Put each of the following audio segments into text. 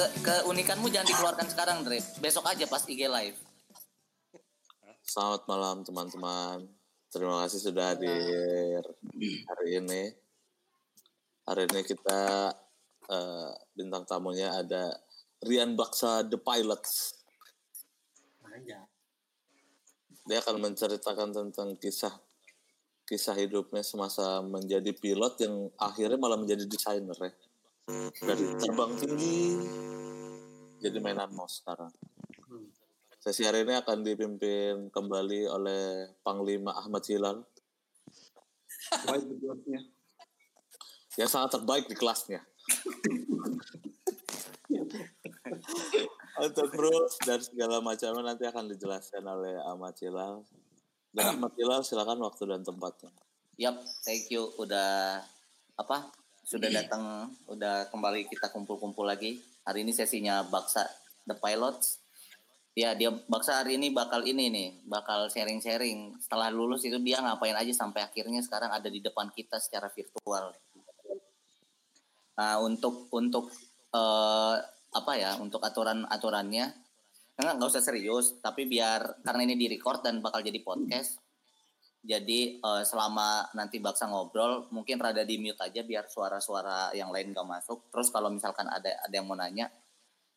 ke keunikanmu jangan dikeluarkan sekarang, Dre. Besok aja pas IG live. Selamat malam teman-teman. Terima kasih sudah hadir hari ini. Hari ini kita uh, bintang tamunya ada Rian Baksa The Pilots. Dia akan menceritakan tentang kisah kisah hidupnya semasa menjadi pilot yang akhirnya malah menjadi desainer ya. Dari terbang tinggi jadi mainan mouse sekarang. Sesi hari ini akan dipimpin kembali oleh Panglima Ahmad Hilal. yang sangat terbaik di kelasnya. Untuk rules dan segala macamnya nanti akan dijelaskan oleh Ahmad Hilal. Dan Ahmad Hilal silakan waktu dan tempatnya. Yap, thank you udah apa? Sudah datang, udah kembali kita kumpul-kumpul lagi. Hari ini sesinya Baksa The Pilots. Ya, dia Baksa hari ini bakal ini nih, bakal sharing-sharing. Setelah lulus itu dia ngapain aja sampai akhirnya sekarang ada di depan kita secara virtual. Nah, untuk untuk uh, apa ya untuk aturan aturannya enggak nggak usah serius tapi biar karena ini di record dan bakal jadi podcast jadi uh, selama nanti baksa ngobrol mungkin rada di mute aja biar suara-suara yang lain gak masuk. Terus kalau misalkan ada ada yang mau nanya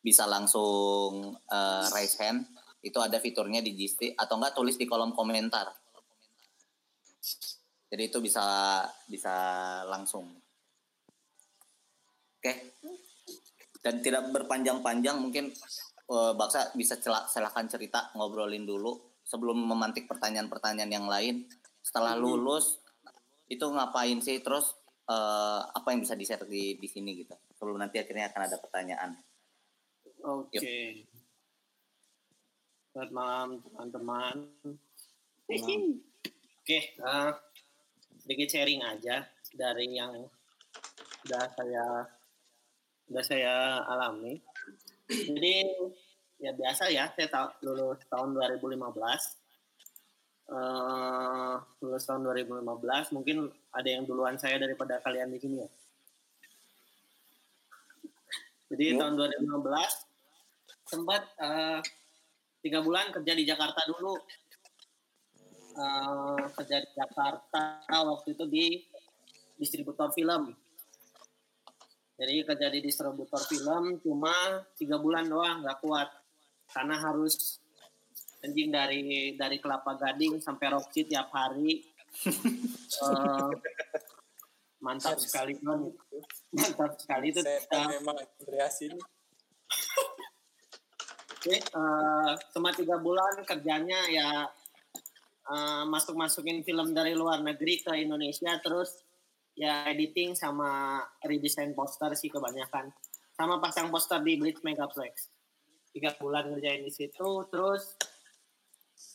bisa langsung uh, raise hand. Itu ada fiturnya di Gisti atau enggak tulis di kolom komentar. Jadi itu bisa bisa langsung. Oke. Dan tidak berpanjang-panjang mungkin uh, Baksa bisa celak silakan cerita ngobrolin dulu sebelum memantik pertanyaan-pertanyaan yang lain setelah hmm. lulus itu ngapain sih terus uh, apa yang bisa di-share di di sini gitu sebelum nanti akhirnya akan ada pertanyaan oke okay. selamat malam teman-teman oke okay, uh, sedikit sharing aja dari yang sudah saya udah saya alami. Jadi ya biasa ya, saya tahu lulus tahun 2015. Uh, lulus tahun 2015, mungkin ada yang duluan saya daripada kalian di sini ya. Jadi ya. tahun 2015 sempat uh, tiga bulan kerja di Jakarta dulu. Uh, kerja di Jakarta waktu itu di distributor film jadi kerja di distributor film cuma tiga bulan doang nggak kuat karena harus anjing dari dari kelapa gading sampai Roxy tiap hari. Uh, mantap sekali kan mantap sekali itu uh, memang kreasi Oke, uh, selama tiga bulan kerjanya ya uh, masuk masukin film dari luar negeri ke Indonesia terus ya editing sama redesign poster sih kebanyakan. Sama pasang poster di Blitz Megaplex tiga bulan ngerjain di situ terus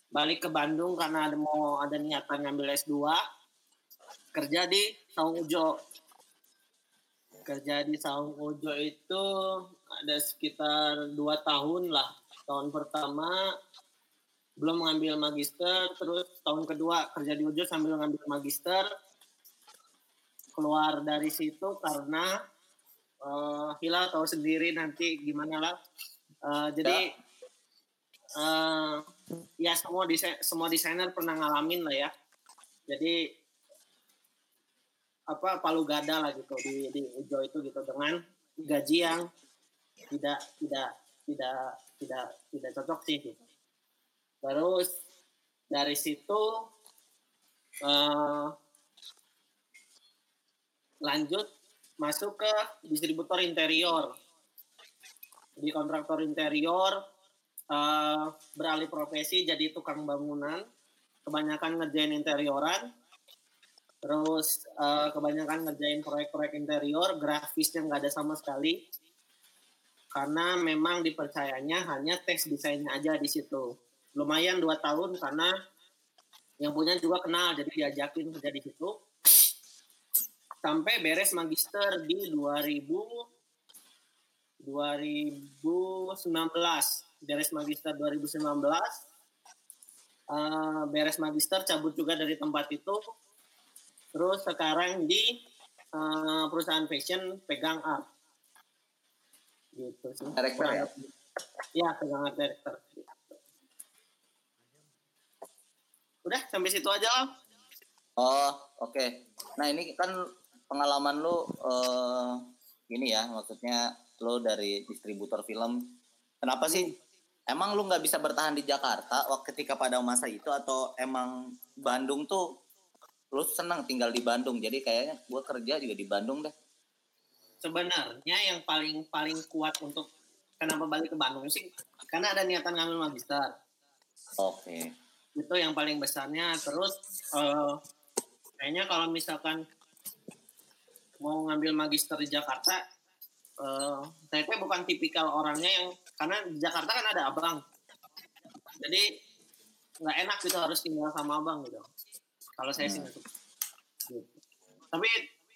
balik ke Bandung karena ada mau ada niatan ngambil S2 kerja di Saung Ujo kerja di Saung Ujo itu ada sekitar dua tahun lah tahun pertama belum mengambil magister terus tahun kedua kerja di Ujo sambil ngambil magister keluar dari situ karena uh, Hilal tahu sendiri nanti gimana lah. Uh, jadi uh, ya semua desain semua desainer pernah ngalamin lah ya. Jadi apa palu gada lah gitu di di Ujo itu gitu dengan gaji yang tidak tidak tidak tidak tidak cocok sih gitu. Terus dari situ uh, lanjut masuk ke distributor interior di kontraktor interior uh, beralih profesi jadi tukang bangunan. Kebanyakan ngerjain interioran. Terus uh, kebanyakan ngerjain proyek-proyek interior grafisnya nggak ada sama sekali. Karena memang dipercayanya hanya teks desainnya aja di situ. Lumayan dua tahun karena yang punya juga kenal jadi diajakin kerja di situ. Sampai beres magister di 2000 2019 beres magister 2019 uh, beres magister cabut juga dari tempat itu. Terus sekarang di uh, perusahaan fashion pegang art. Gitu sih. Director ya? ya pegangan director. Udah sampai situ aja lah. Oh, oke. Nah, ini kan pengalaman lu eh ini ya, maksudnya lu dari distributor film. Kenapa sih? Emang lu nggak bisa bertahan di Jakarta waktu ketika pada masa itu atau emang Bandung tuh lu senang tinggal di Bandung. Jadi kayaknya gua kerja juga di Bandung deh. sebenarnya yang paling paling kuat untuk kenapa balik ke Bandung sih karena ada niatan ngambil magister Oke. itu yang paling besarnya terus eh, kayaknya kalau misalkan mau ngambil magister di Jakarta eh saya tuh bukan tipikal orangnya yang karena di Jakarta kan ada abang jadi nggak enak gitu harus tinggal sama abang gitu kalau saya sih Hmm. gitu. Tapi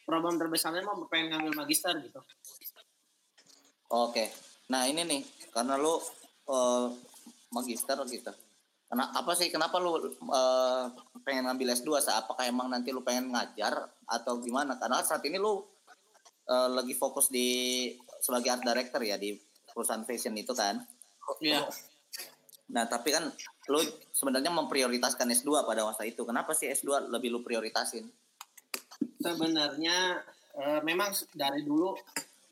problem terbesarnya mau pengen ngambil magister gitu Oke. Nah, ini nih karena lu eh, magister gitu. Kenapa apa sih kenapa lu eh, pengen ngambil S2? Sa? Apakah emang nanti lu pengen ngajar atau gimana? Karena saat ini lu eh, lagi fokus di sebagai art director ya di perusahaan fashion itu kan. Iya. Nah, tapi kan lu sebenarnya memprioritaskan S2 pada masa itu. Kenapa sih S2 lebih lu prioritasin? sebenarnya eh, memang dari dulu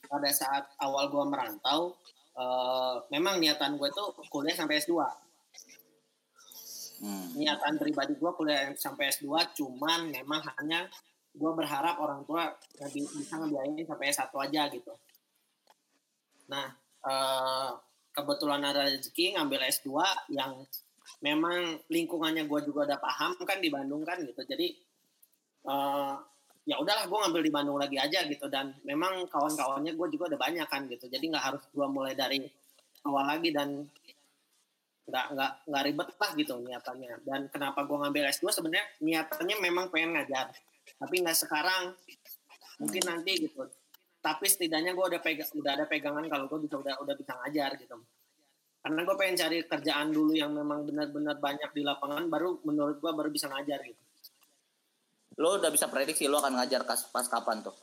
pada saat awal gua merantau eh, memang niatan gue tuh kuliah sampai S2 Hmm. niatan pribadi gua kuliah sampai S2 cuman memang hanya gua berharap orang tua bisa ngebiayain sampai S1 aja gitu. Nah eh, kebetulan ada rezeki ngambil S2 yang memang lingkungannya gua juga udah paham kan di Bandung kan gitu. Jadi eh, ya udahlah gue ngambil di Bandung lagi aja gitu. Dan memang kawan-kawannya gue juga udah banyak kan gitu. Jadi nggak harus gue mulai dari awal lagi dan nggak nggak nggak ribet lah gitu niatannya. Dan kenapa gue ngambil S2 sebenarnya niatannya memang pengen ngajar tapi nggak sekarang mungkin nanti gitu tapi setidaknya gue udah pegang udah ada pegangan kalau gue bisa udah udah bisa ngajar gitu karena gue pengen cari kerjaan dulu yang memang benar-benar banyak di lapangan baru menurut gue baru bisa ngajar gitu Lu udah bisa prediksi lu akan ngajar pas kapan tuh?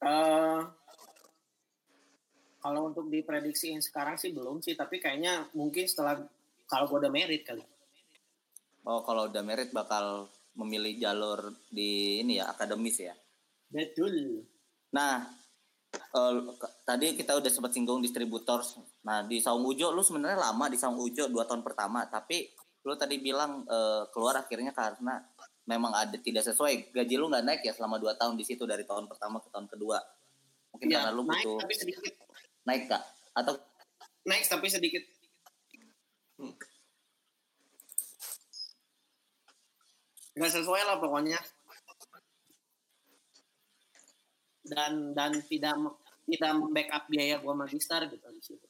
Eh, kalau untuk diprediksiin sekarang sih belum sih, tapi kayaknya mungkin setelah kalau gue udah merit kali. Oh, kalau udah merit bakal memilih jalur di ini ya akademis ya. Betul. Nah, ke- tadi kita udah sempat singgung distributor. Nah, di Saung Ujo lu sebenarnya lama di Saung Ujo dua tahun pertama, tapi lu tadi bilang eh, keluar akhirnya karena memang ada tidak sesuai gaji lu nggak naik ya selama dua tahun di situ dari tahun pertama ke tahun kedua. Mungkin Ya, karena lu naik butuh tapi sedikit. naik kak atau Naik tapi sedikit. Gak sesuai lah pokoknya. Dan dan tidak tidak backup biaya gua magister gitu di situ.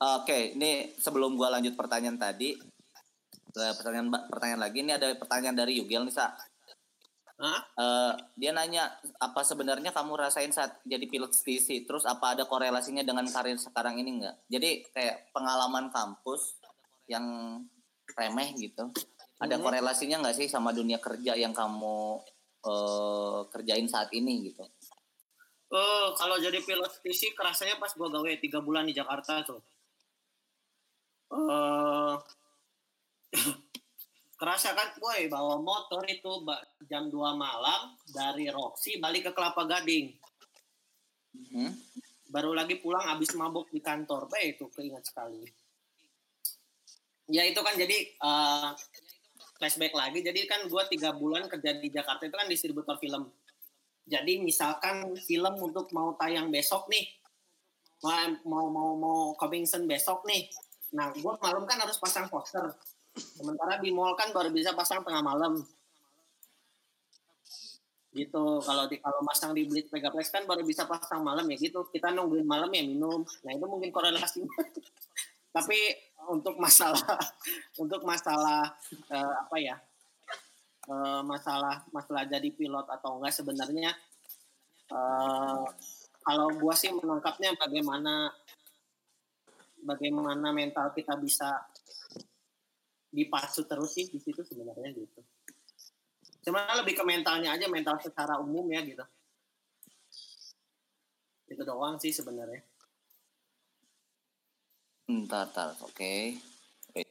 Oke, ini sebelum gua lanjut pertanyaan tadi, eh, pertanyaan pertanyaan lagi ini ada pertanyaan dari Yugel nih, Sa. Eh, dia nanya apa sebenarnya kamu rasain saat jadi pilot STC terus apa ada korelasinya dengan karir sekarang ini enggak jadi kayak pengalaman kampus yang remeh gitu. Ada Mhm. korelasinya enggak sih sama dunia kerja yang kamu eh, kerjain saat ini gitu? Oh, kalau jadi pilot TC kerasanya pas gua gawe tiga bulan di Jakarta tuh. Eh, kerasa kan, boy, bawa motor itu jam 2 malam dari Roxy balik ke Kelapa Gading. Hmm? Baru lagi pulang abis mabuk di kantor, baik itu keinget sekali. Ya itu kan jadi eh, flashback lagi. Jadi kan gua tiga bulan kerja di Jakarta itu kan distributor film. Jadi misalkan film untuk mau tayang besok nih, mau mau mau, mau besok nih. Nah, gue malam kan harus pasang poster. Sementara di mall kan baru bisa pasang tengah malam. Gitu. Kalau di kalau masang di Blitz Megaplex kan baru bisa pasang malam ya gitu. Kita nungguin malam ya minum. Nah itu mungkin korelasinya. Tapi untuk masalah untuk masalah eh, apa ya? eh, masalah masalah jadi pilot atau enggak sebenarnya eh, kalau gua sih menangkapnya bagaimana bagaimana mental kita bisa dipacu terus sih di situ sebenarnya gitu. Cuma lebih ke mentalnya aja, mental secara umum ya gitu. itu doang sih sebenarnya Ntar, ntar, oke. Wait.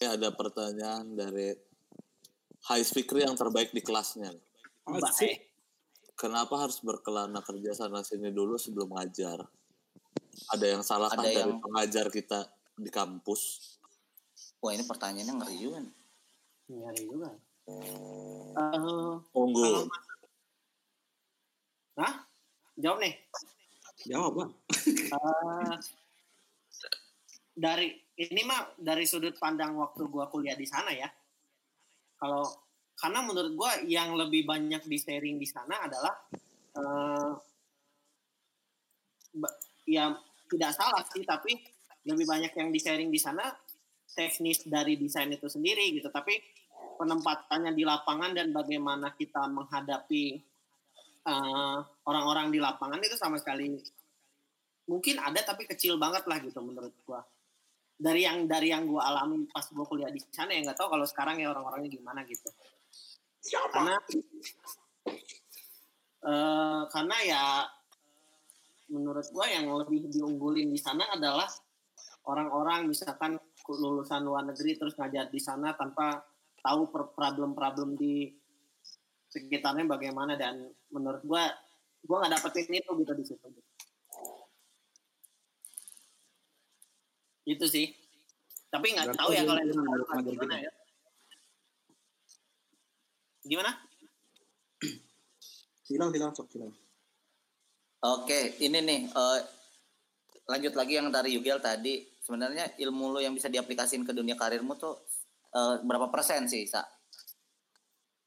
Ini ada pertanyaan dari High Speaker yang terbaik di kelasnya. baik Kenapa harus berkelana kerja sana sini dulu sebelum ngajar? Ada yang salah kan Ada dari yang- pengajar kita di kampus? Wah ini pertanyaannya ngeri juga nih. nyari juga Eh, Unggul. Hah? Jawab nih. Jawab bang. Eh, dari ini mah dari sudut pandang waktu gua kuliah di sana ya. Kalau karena menurut gua yang lebih banyak di sharing di sana adalah ba- ya tidak salah sih tapi lebih banyak yang di sharing di sana teknis dari desain itu sendiri gitu. Tapi penempatannya di lapangan dan bagaimana kita menghadapi eh, orang-orang di lapangan itu sama sekali mungkin ada tapi kecil banget lah gitu menurut gua. Dari yang dari yang gua alami pas gua kuliah di sana ya nggak tahu kalau sekarang ya orang-orangnya gimana gitu karena eh, karena ya menurut gua yang lebih diunggulin di sana adalah orang-orang misalkan lulusan luar negeri terus ngajar di sana tanpa tahu problem-problem di sekitarnya bagaimana. Dan menurut gua gua nggak dapetin itu gitu di situ. Itu sih. Tapi nggak tahu ya kalau yang gimana ya gimana Silang silang sok silang. Oke, ini nih eh, lanjut lagi yang dari Yugel tadi. Sebenarnya ilmu lo yang bisa diaplikasikan ke dunia karirmu tuh eh, berapa persen sih, Sa?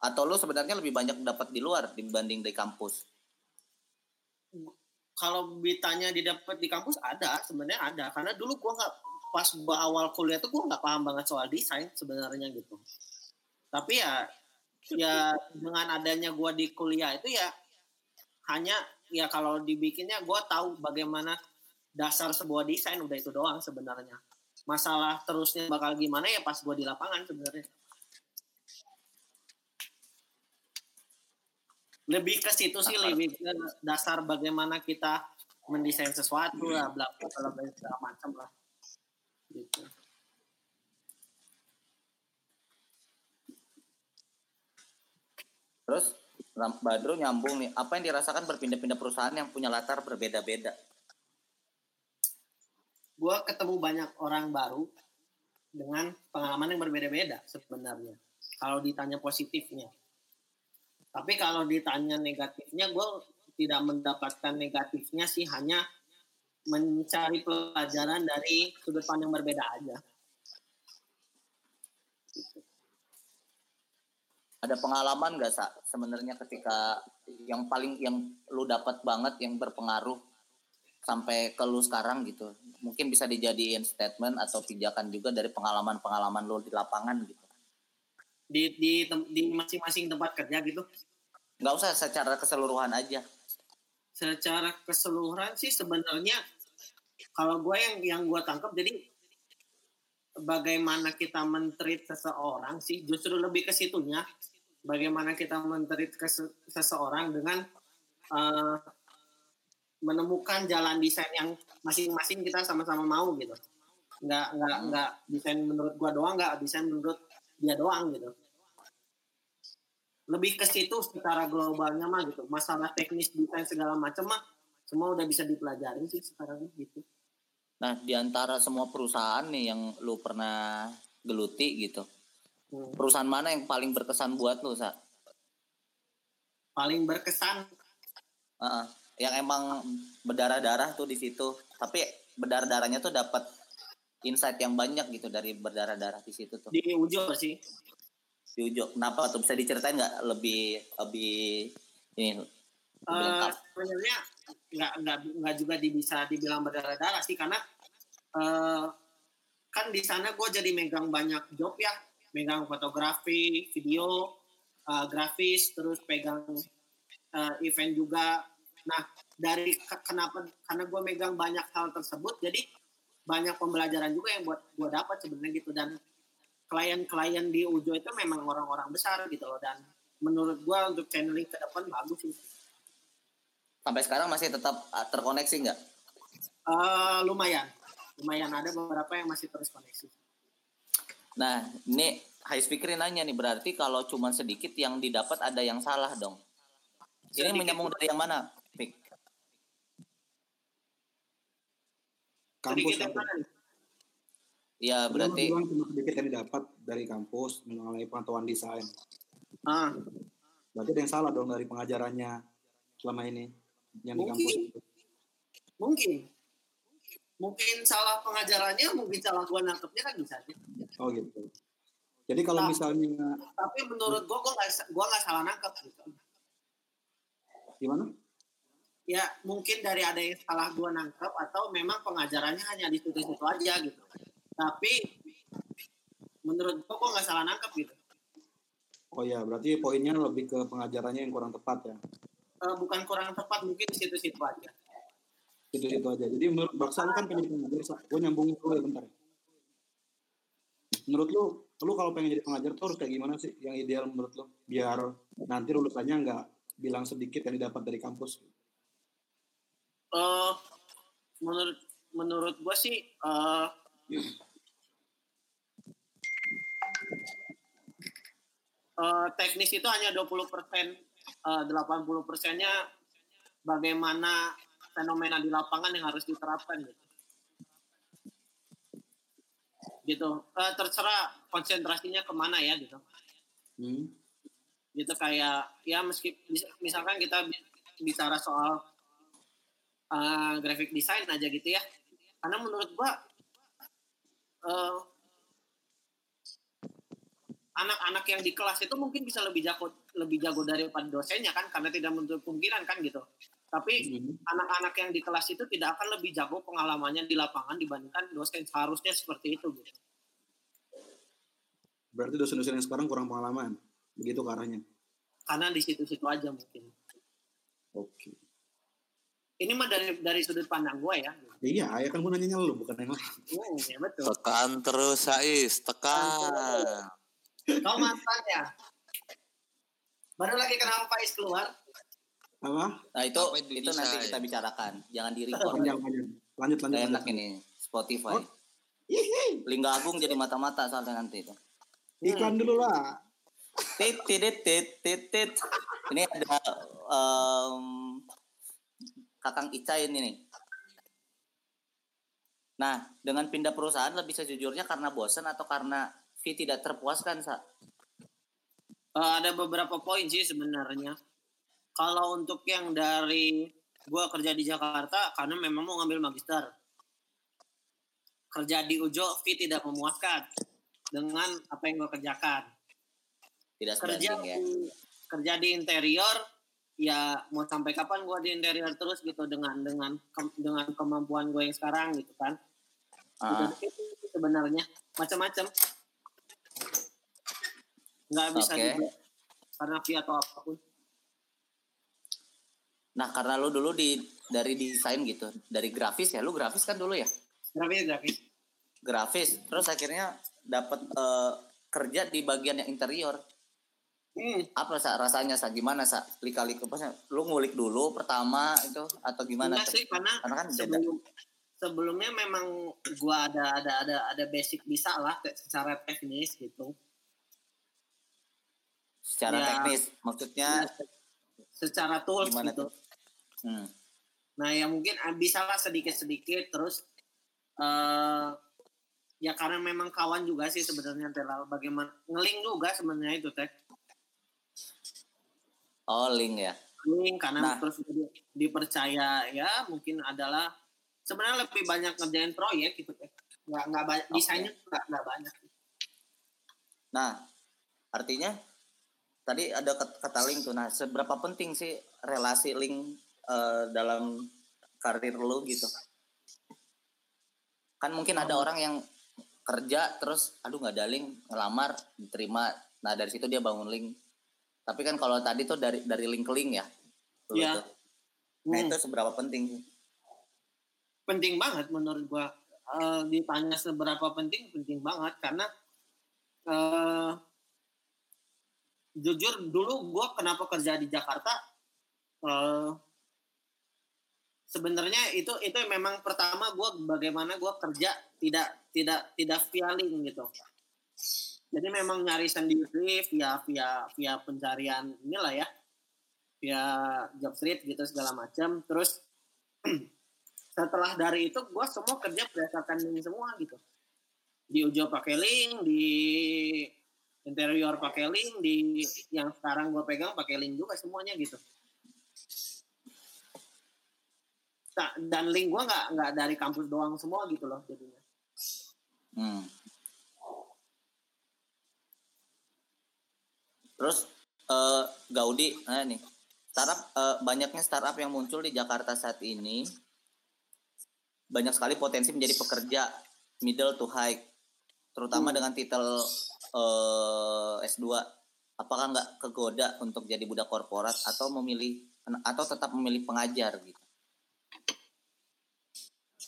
Atau lo sebenarnya lebih banyak dapat di luar dibanding di kampus? kalau ditanya didapat di kampus ada sebenarnya ada karena dulu gua nggak pas gua awal kuliah tuh gua nggak paham banget soal desain sebenarnya gitu tapi ya ya dengan adanya gua di kuliah itu ya hanya ya kalau dibikinnya gua tahu bagaimana dasar sebuah desain udah itu doang sebenarnya. Masalah terusnya bakal gimana ya pas gua di lapangan sebenarnya. Lebih ke situ sih lebih ke dasar bagaimana kita mendesain sesuatu lah bla bla bla segala macam lah. Gitu Terus Badro nyambung nih, apa yang dirasakan berpindah-pindah perusahaan yang punya latar berbeda-beda? gue ketemu banyak orang baru dengan pengalaman yang berbeda-beda sebenarnya kalau ditanya positifnya tapi kalau ditanya negatifnya gue tidak mendapatkan negatifnya sih hanya mencari pelajaran dari sudut pandang berbeda aja Ada pengalaman gak sa sebenarnya ketika yang paling yang lu dapat banget yang berpengaruh sampai ke lu sekarang gitu? Mungkin bisa dijadiin statement atau pijakan juga dari pengalaman-pengalaman lu di lapangan gitu. di di di masing-masing tempat kerja gitu Nggak usah secara keseluruhan aja. secara keseluruhan sih sebenarnya kalau gue yang yang gue tangkap jadi bagaimana kita mentreat seseorang sih justru lebih ke situnya bagaimana kita se- seseorang dengan eh, menemukan jalan desain yang masing-masing kita sama-sama mau gitu. Nggak nggak nggak desain menurut gue doang nggak desain menurut dia doang gitu. Lebih ke situ secara globalnya mah gitu. Masalah teknis desain segala macam mah semua udah bisa dipelajarin sih sekarang gitu. Nah, di antara semua perusahaan nih yang lu pernah geluti gitu, Hmm. Perusahaan mana yang paling berkesan buat lu, Sa? paling berkesan Heeh. yang emang berdarah-darah tuh di situ. Tapi berdarah-darahnya tuh dapat insight yang banyak gitu dari berdarah-darah di situ tuh. di Ujo sih Di Ujo. Kenapa tuh bisa diceritain nggak lebih lebih ini lengkap? sebenarnya nggak nggak nggak juga bisa dibilang berdarah-darah sih karena eh, kan di sana gue jadi megang banyak job ya megang fotografi video eh, grafis terus pegang eh, event juga nah dari ke- kenapa karena gue megang banyak hal tersebut jadi banyak pembelajaran juga yang buat gue dapat sebenarnya gitu dan klien-klien di Ujo itu memang orang-orang besar gitu loh dan menurut gua untuk channeling ke depan bagus sih. Sampai sekarang masih tetap uh, terkoneksi nggak? Eh, lumayan, lumayan ada beberapa yang masih terus koneksi. Nah, ini high speaker nanya nih berarti kalau cuma sedikit yang didapat ada yang salah dong. Ini Sedikit. menyambung dari yang mana, Pik? Kampus nih? Ya berarti cuma sedikit yang didapat dari kampus mengenai pengetahuan desain. Ah, Berarti ada yang salah dong dari pengajarannya selama ini yang di Mungkin. kampus. itu. mungkin. Mungkin salah pengajarannya, mungkin salah gua nangkepnya kan bisa aja. Oh gitu. Jadi kalau Nah. misalnya Tapi menurut gua, gua nggak gua nggak salah nangkep gitu. gimana? Ya mungkin dari ada yang salah gua nangkep atau memang pengajarannya hanya di situ-situ aja gitu. Tapi menurut gua, gua nggak salah nangkep gitu. Oh ya, berarti poinnya lebih ke pengajarannya yang kurang tepat ya. Eh, bukan kurang tepat, mungkin di situ-situ aja. Itu-itu aja. Jadi menurut Baksa lu kan pengen pengajar, gue nyambungin dulu ya bentar. Menurut lu, lu kalau pengen jadi pengajar tuh harus kayak gimana sih yang ideal menurut lu? Biar nanti lulusannya nggak bilang sedikit yang didapat dari kampus. eh menurut menurut gua sih eh eh, teknis itu hanya 20 persen, 80 persennya bagaimana fenomena di lapangan yang harus diterapkan gitu. Gitu. Eh, terserah konsentrasinya ke mana ya gitu. Hmm. gitu kayak ya meski mis- misalkan kita bi- bicara soal uh, graphic design aja gitu ya karena menurut gua uh, anak-anak yang di kelas itu mungkin bisa lebih jago lebih jago daripada dosennya kan karena tidak menutup kemungkinan kan gitu tapi Hmm. anak-anak yang di kelas itu tidak akan lebih jago pengalamannya di lapangan dibandingkan dosen seharusnya seperti itu gitu Berarti dosen-dosen yang sekarang kurang pengalaman. Begitu ke arahnya. karena di situ-situ aja mungkin Oke. ini mah dari dari sudut pandang gua ya Iya, ya kan gue nanya lu bukan yang lain. Hmm, ya betul Tekan terus Sais, tekan. Kau mantan ya? Baru lagi kenal Faiz keluar. Apa? nah itu Apa itu itu nanti kita bicarakan. Jangan di record. Panjang panjang. Lanjut lanjut. Gak enak lanjut. ini Spotify. Oh. Lingga Agung jadi mata-mata soalnya nanti itu. Iklan dulu lah. Tit tit tit tit tit. Ini ada em, Kakang Ica ini nih. Nah, dengan pindah perusahaan lebih sejujurnya karena bosan atau karena fee tidak terpuaskan, Sa? Eh, ada beberapa poin sih sebenarnya. Kalau untuk yang dari gua kerja di Jakarta karena memang mau ngambil magister. Kerja di Ujo fee tidak memuaskan dengan apa yang gua kerjakan. Tidak Kerja ya. di, kerja di interior ya mau sampai kapan gua di interior terus gitu dengan dengan ke- dengan kemampuan gue yang sekarang gitu kan. Ah, Gitu, itu sebenarnya macam-macam nggak bisa Oke. dibuat karena fee atau apa pun Nah, karena lu dulu di dari desain gitu, dari grafis ya, lu grafis kan dulu ya? grafis grafis Grafis, terus akhirnya dapat eh, kerja di bagian yang interior. hmm. Apa sa rasanya sa gimana sa? Lika-liku pasnya lu ngulik dulu pertama itu atau gimana enggak sih karena Karena kan beda. sebelum sebelumnya memang gua ada ada ada ada basic bisa lah secara teknis gitu Secara Ya. teknis, maksudnya secara tools gimana gitu tuh? Hmm. nah ya mungkin bisa lah sedikit sedikit terus eh ya karena memang kawan juga sih sebenarnya Tela bagaimana ngeling juga sebenarnya itu teh Oh, link ya. Link karena Nah. terus di- dipercaya ya mungkin adalah sebenarnya lebih banyak ngerjain proyek gitu teh nggak nggak banyak Oke. desainnya nggak nggak banyak Nah, artinya tadi ada kat- kata link tuh. Nah, seberapa penting sih relasi link eh, dalam karir lu gitu? Kan mungkin ada orang yang kerja terus aduh nggak ada link, ngelamar, diterima. Nah, dari situ dia bangun link. Tapi kan kalau tadi tuh dari dari link ke link ya. Iya. Nah, Hmm. itu seberapa penting sih? penting banget menurut gua Eh, ditanya seberapa penting penting banget karena eh, jujur dulu gue kenapa kerja di Jakarta eh, sebenarnya itu itu memang pertama gue bagaimana gue kerja tidak tidak tidak link gitu. Jadi memang nyari sendiri via via via pencarian inilah ya. Via job street gitu segala macam. Terus setelah dari itu gue semua kerja berdasarkan link semua gitu. Di ujo pakai link di interior pakai link di yang sekarang gue pegang pakai link juga semuanya gitu dan link gue nggak nggak dari kampus doang semua gitu loh jadinya Hmm. Terus eh, Gaudi, nah nih startup eh, banyaknya startup yang muncul di Jakarta saat ini banyak sekali potensi menjadi pekerja middle to high, terutama Hmm. dengan titel eh, S2. Apakah nggak kegoda untuk jadi budak korporat atau memilih atau tetap memilih pengajar gitu?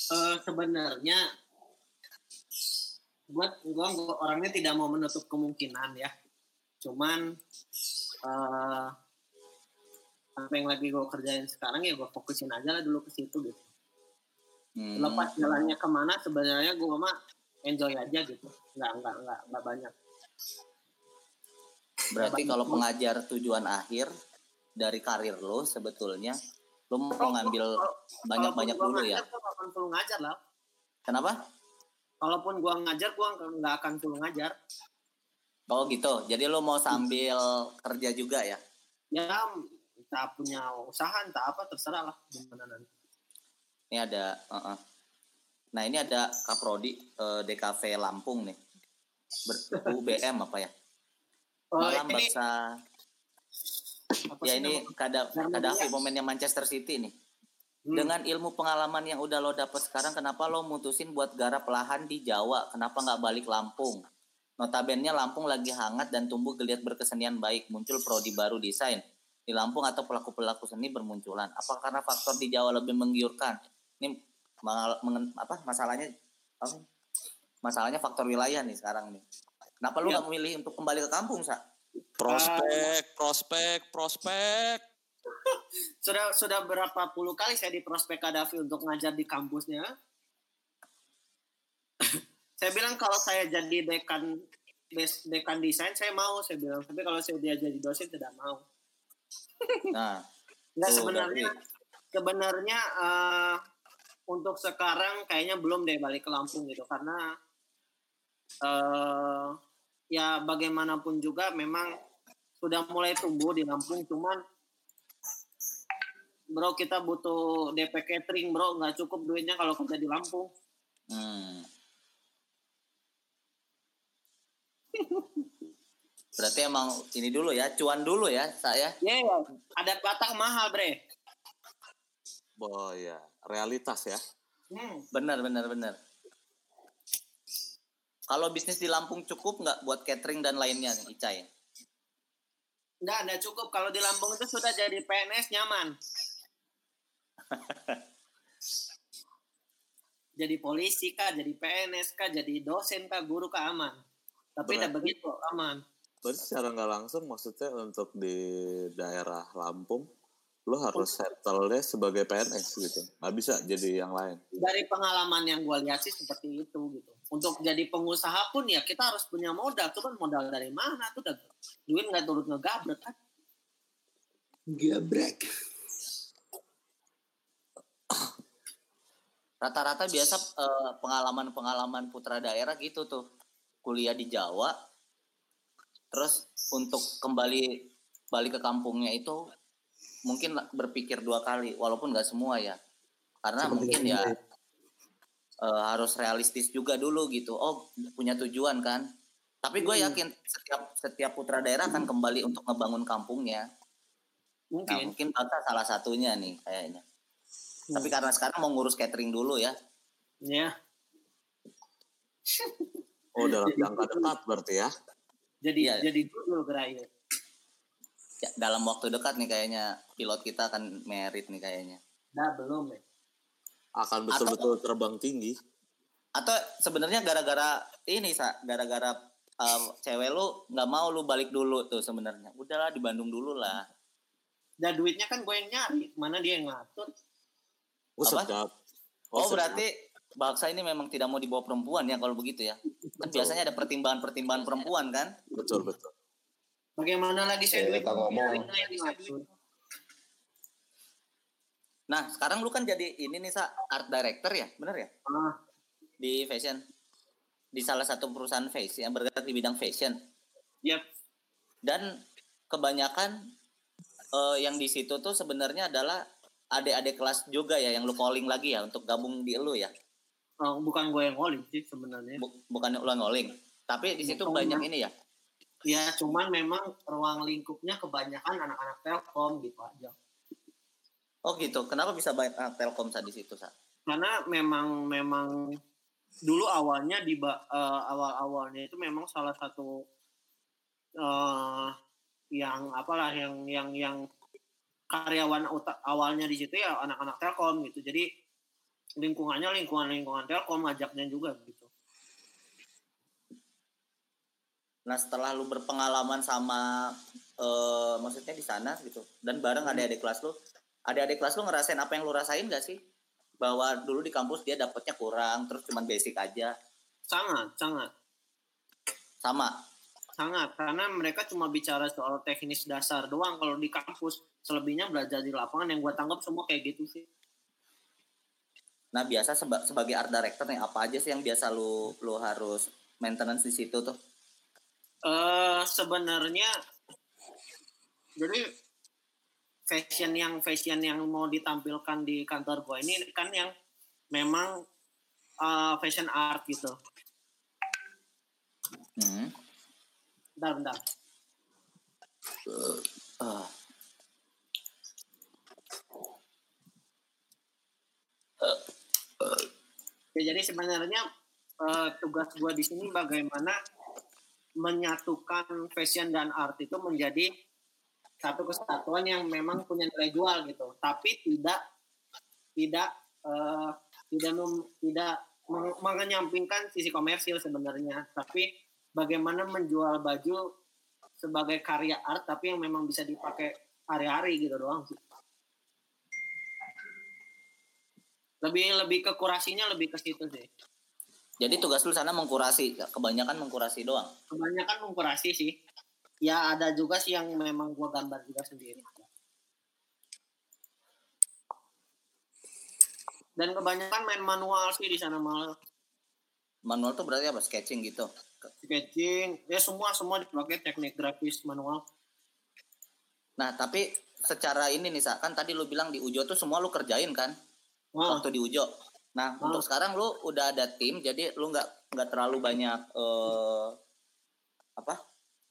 Eh, sebenarnya buat gua, gua orangnya tidak mau menutup kemungkinan ya cuman eh apa yang lagi gue kerjain sekarang ya gue fokusin aja lah dulu ke situ gitu Hmm. lepas jalannya ke mana sebenarnya gue mah enjoy aja gitu nggak nggak nggak nggak banyak Berarti kalau pengajar tujuan akhir dari karir lo sebetulnya lo mau ngambil banyak-banyak dulu ya. ngajar, gua akan ngajar lah Kenapa? kalaupun gua ngajar gua nggak akan full ngajar Oh gitu. Jadi lo mau sambil kerja juga ya? ya entah punya usaha entah apa terserah lah gimana nanti Ini ada. uh-uh. Nah ini ada Kaprodi eh, DKV Lampung nih. Ber- UBM apa ya? Oh, Malam ini apa Ya ini kada Kadafi pemainnya Manchester City nih. Hmm. Dengan ilmu pengalaman yang udah lo dapet sekarang, kenapa lo mutusin buat garap lahan di Jawa? Kenapa nggak balik Lampung? Notabene Lampung lagi hangat dan tumbuh geliat berkesenian baik. Muncul prodi baru desain. Di Lampung atau pelaku-pelaku seni bermunculan. Apa karena faktor di Jawa lebih menggiurkan? Ini mengen- apa masalahnya? Apa? Masalahnya faktor wilayah nih sekarang nih. Kenapa lo Iya. nggak memilih untuk kembali ke kampung, Sa? Prospek, prospek, prospek. sudah sudah berapa puluh kali saya di prospek Kadafi untuk ngajar di kampusnya saya bilang kalau saya jadi dekan des- dekan desain saya mau saya bilang tapi kalau saya dia jadi dosen tidak mau Nah, Enggak Tuh, sebenarnya sebenarnya eh, untuk sekarang kayaknya belum deh balik ke Lampung gitu karena eh ya bagaimanapun juga memang sudah mulai tumbuh di Lampung cuman bro kita butuh DP catering bro nggak cukup duitnya kalau kerja di Lampung Hmm. Berarti emang ini dulu ya, cuan dulu ya, saya. ya ada Batak mahal bre Oh ya, realitas ya. hmm. Benar, benar, benar. Kalau bisnis di Lampung cukup nggak buat catering dan lainnya nih, Icai? nggak nggak cukup kalau di Lampung itu sudah jadi PNS nyaman jadi polisi kah, jadi PNS kah, jadi dosen kah, guru kah aman. Tapi Berarti- begitu aman. Berarti secara nggak langsung maksudnya untuk di daerah Lampung, lo harus settle deh sebagai PNS gitu. Nggak bisa jadi yang lain. Dari pengalaman yang gue lihat sih seperti itu gitu. Untuk jadi pengusaha pun ya kita harus punya modal. Cuman modal dari mana tuh udah duit nggak turut ngegabrek kan. Gebrek. Rata-rata biasa eh, pengalaman-pengalaman putra daerah gitu tuh. Kuliah di Jawa, terus untuk kembali balik ke kampungnya itu mungkin berpikir dua kali, walaupun nggak semua ya. Karena Seperti mungkin ini. ya eh, harus realistis juga dulu gitu. Oh punya tujuan kan. Tapi gue Hmm. yakin setiap setiap putra daerah akan kembali untuk ngebangun kampungnya. Nah Mungkin. mungkin Batak salah satunya nih kayaknya. Tapi karena sekarang mau ngurus catering dulu ya. Ya. Oh dalam jangka dekat berarti ya. Jadi Iya. jadi dulu gerai. Ya, dalam waktu dekat nih kayaknya pilot kita akan merit nih kayaknya. Nah belum ya. Akan betul-betul terbang tinggi. Atau sebenarnya gara-gara ini sa, gara-gara eh, cewek lu nggak mau lu balik dulu tuh sebenarnya udahlah di Bandung dulu lah Dan duitnya kan gue yang nyari, mana dia yang ngatur. Oh, Apa? sedap. oh, sedap. berarti Baksa ini memang tidak mau dibawa perempuan ya kalau begitu ya kan biasanya ada pertimbangan-pertimbangan perempuan kan betul betul. Bagaimana lagi saya Ya, duit kita ngomong. Nah sekarang lu kan jadi ini nih sa art director ya bener ya? Ah, di fashion. Di salah satu perusahaan fashion yang bergerak di bidang fashion. Yep. dan kebanyakan eh, yang di situ tuh sebenarnya adalah adik-adik kelas juga ya yang lu calling lagi ya untuk gabung di lu ya. Oh, bukan gue yang calling sih sebenarnya. Bu- bukan lu yang calling. Tapi di situ banyak ini ya. Ya, cuman memang ruang lingkupnya kebanyakan anak-anak Telkom gitu aja. Oh gitu kenapa bisa banyak anak telkom sa di situ sa Karena memang memang dulu awalnya di ba- eh, awal-awalnya itu memang salah satu eh yang apalah yang yang yang karyawan awalnya di situ ya anak-anak Telkom gitu. Jadi lingkungannya lingkungan lingkungan Telkom ngajaknya juga gitu. nah setelah lu berpengalaman sama eh, maksudnya di sana gitu dan bareng adik-adik kelas lu adik-adik kelas lu ngerasain apa yang lu rasain gak sih bahwa dulu di kampus dia dapetnya kurang terus cuman basic aja Sangat, sangat. sama Sangat, karena mereka cuma bicara soal teknis dasar doang kalau di kampus. Selebihnya belajar di lapangan yang gue tanggap semua kayak gitu sih. Nah biasa seba- sebagai art director nih apa aja sih yang biasa lu lu harus maintenance di situ tuh? eh sebenarnya jadi fashion yang fashion yang mau ditampilkan di kantor gue ini kan yang memang eh, fashion art gitu. Hmm. Bentar, bentar. Ah. Ya, jadi sebenarnya eh, tugas gue di sini bagaimana menyatukan fashion dan art itu menjadi satu kesatuan yang memang punya nilai jual gitu, tapi tidak tidak eh, tidak mem- tidak meng- mengenyampingkan sisi komersil sebenarnya, tapi bagaimana menjual baju sebagai karya art tapi yang memang bisa dipakai hari-hari gitu doang sih. Lebih lebih ke kurasinya lebih ke situ sih. Jadi tugas lu sana mengkurasi, kebanyakan mengkurasi doang. kebanyakan mengkurasi sih. Ya ada juga sih yang memang gua gambar juga sendiri. Dan kebanyakan main manual sih di sana malah Manual tuh berarti apa? Sketching gitu. sketching, ya semua semua dipakai teknik grafis manual. Nah tapi secara ini nih Sa, kan tadi lu bilang di Ujo tuh semua lu kerjain kan? Wah, Waktu di Ujo. Nah Ah. untuk sekarang lu udah ada tim, jadi lu nggak nggak terlalu banyak eh, apa?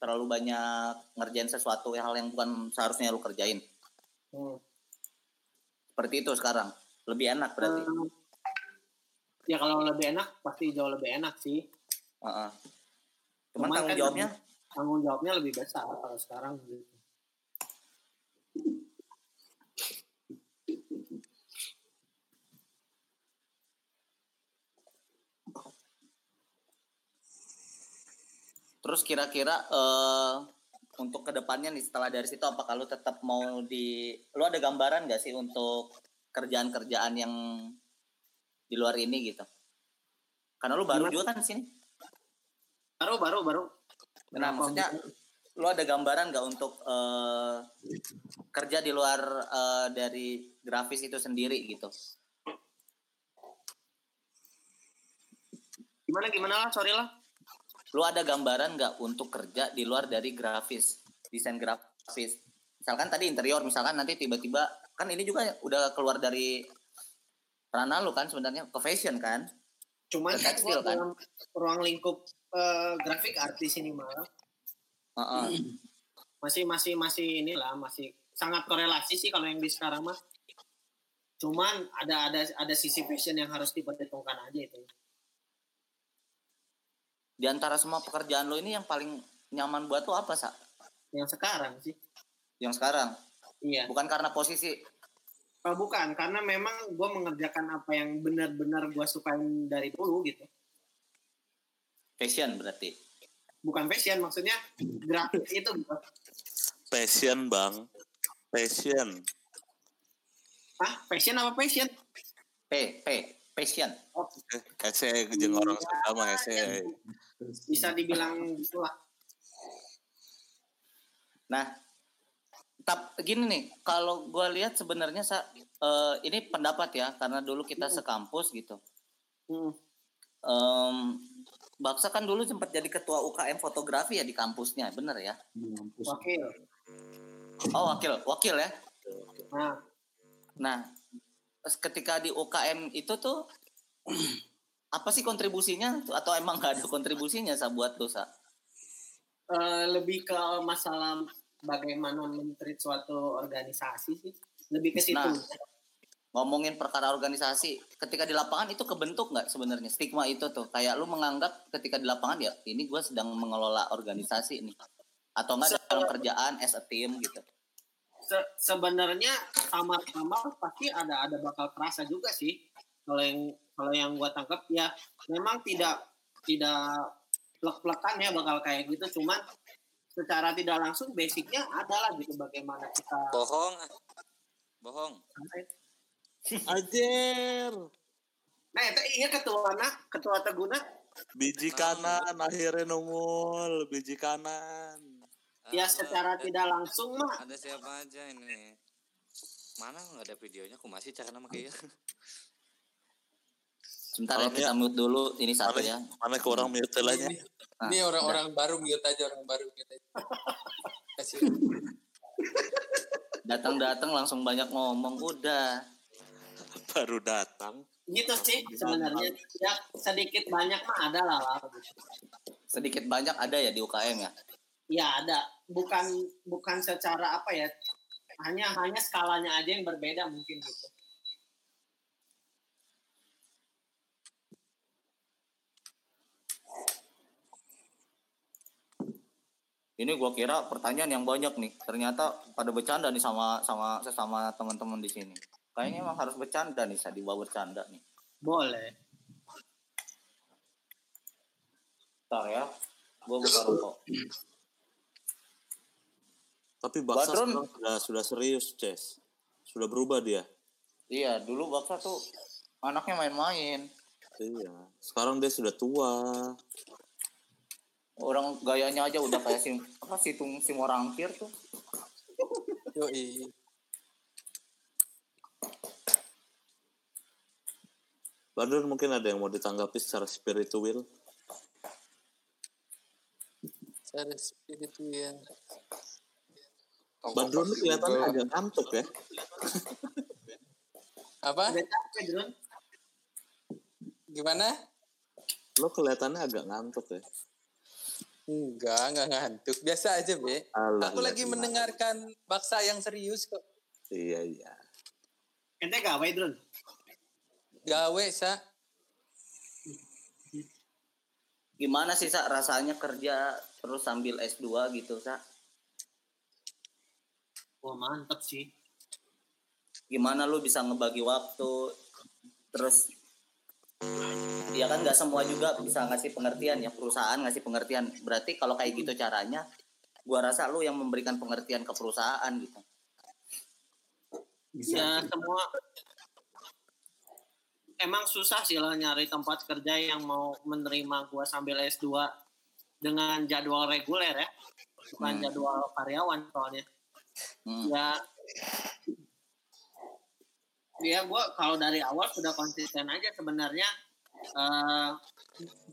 Terlalu banyak ngerjain sesuatu hal yang bukan seharusnya lu kerjain. hmm. Seperti itu sekarang. Lebih enak berarti. Eh, ya kalau lebih enak pasti jauh lebih enak sih. Heeh. Cuman Cuman tanggung kan jawabnya Tanggung jawabnya lebih besar kalau sekarang gitu. Terus kira-kira eh untuk ke depannya nih setelah dari situ apakah lu tetap mau di lu ada gambaran gak sih untuk kerjaan-kerjaan yang di luar ini gitu? Karena lu baru Gimana? juga kan di sini. Baru baru baru. Nah, maksudnya lu ada gambaran gak untuk eh kerja di luar eh, dari grafis itu sendiri gitu? gimana gimana lah sorry lah. Lu ada gambaran gak untuk kerja di luar dari grafis, desain grafis? Misalkan tadi interior, misalkan nanti tiba-tiba kan ini juga udah keluar dari ranah lu kan sebenarnya ke fashion kan? Cuman Ke tekstil, kan? dalam ruang lingkup eh, grafik artis ini malah Heeh. masih masih masih inilah masih sangat korelasi sih kalau yang di sekarang mah. Cuman ada ada ada sisi fashion yang harus diperhitungkan aja itu. Di antara semua pekerjaan lo ini yang paling nyaman buat lo apa, Sa? Yang sekarang sih. Yang sekarang? Iya. Bukan karena posisi Oh, bukan, karena memang gue mengerjakan apa yang benar-benar gue sukain dari dulu gitu. fashion berarti. bukan fashion maksudnya grafis itu gitu. Passion bang, passion. ah fashion apa passion P P passion. oh, Eh, hese jeung orang Sunda mah hese. bisa dibilang gitulah Nah, tap gini nih, kalau gue lihat sebenarnya sa, eh, ini pendapat ya, karena dulu kita sekampus gitu. Hmm. Em, Baksa kan dulu sempat jadi ketua UKM fotografi ya di kampusnya, bener ya? Wakil Oh wakil, wakil ya. nah Nah, ketika di UKM itu tuh apa sih kontribusinya atau emang nggak ada kontribusinya sa buat dosa? eh, lebih ke masalah bagaimana menteri suatu organisasi sih lebih ke situ Nah. Ngomongin perkara organisasi, ketika di lapangan itu kebentuk nggak sebenarnya stigma itu tuh? Kayak lu menganggap ketika di lapangan ya ini gue sedang mengelola organisasi nih, atau enggak dalam kerjaan as a team gitu? Se- sebenarnya sama-sama pasti ada ada bakal terasa juga sih. Kalau yang kalau yang gua tangkap ya memang tidak tidak plek-plekan ya bakal kayak gitu. Cuman secara tidak langsung basicnya adalah gitu bagaimana kita bohong. Bohong. Ajer. nah itu iya ketua nak ketua teguna. Biji kanan akhirnya nungul biji kanan. Ya Ada- secara ada- tidak langsung mah ada siapa aja ini mana nggak ada videonya aku masih cara nama kayak Sebentar ya kita mute dulu ini satu Mana, ya. mana ke orang mute lah. Nah, Ini orang-orang baru mute aja orang baru mute aja. Kasih. Datang-datang langsung banyak ngomong udah. Baru datang. gitu sih sebenarnya ya sedikit banyak mah ada lah lah Sedikit banyak ada ya di UKM ya. Ya ada bukan bukan secara apa ya hanya hanya skalanya aja yang berbeda mungkin gitu Ini gua kira pertanyaan yang banyak nih. Ternyata pada bercanda nih sama sama sesama teman-teman di sini. Kayaknya emang harus bercanda nih, saya dibawa bercanda nih. boleh Ntar ya. Gua buka rokok. Tapi Baksa sekarang sudah sudah serius, Ces. Sudah berubah dia. Iya, dulu Baksa tuh anaknya main-main. Iya. Sekarang dia sudah tua. Orang gayanya aja udah kayak sim apa situng simorangkir tuh. Yoi. Badrun mungkin ada yang mau ditanggapi secara spiritual. Cara spiritual. Badrun tuh kelihatannya agak ngantuk ya. Apa? Gimana? Lo kelihatannya agak ngantuk ya. Enggak, enggak ngantuk. Biasa aja, Be. Alah, Aku lagi gila. mendengarkan baksa yang serius kok. Iya, iya. ente gawe Drun Gawe, Sa. Gimana sih Sa rasanya kerja terus sambil S2 gitu Sa? Wah mantep sih. Gimana lu bisa ngebagi waktu? Terus ya kan nggak semua juga bisa ngasih pengertian ya. Perusahaan ngasih pengertian. Berarti kalau kayak gitu caranya gua rasa lu yang memberikan pengertian ke perusahaan gitu. Bisa. ya semua. Emang susah sih lah nyari tempat kerja yang mau menerima gua sambil S2 dengan jadwal reguler ya. Bukan Hmm. jadwal karyawan soalnya Hmm. ya ya gua kalau dari awal sudah konsisten aja sebenarnya eh,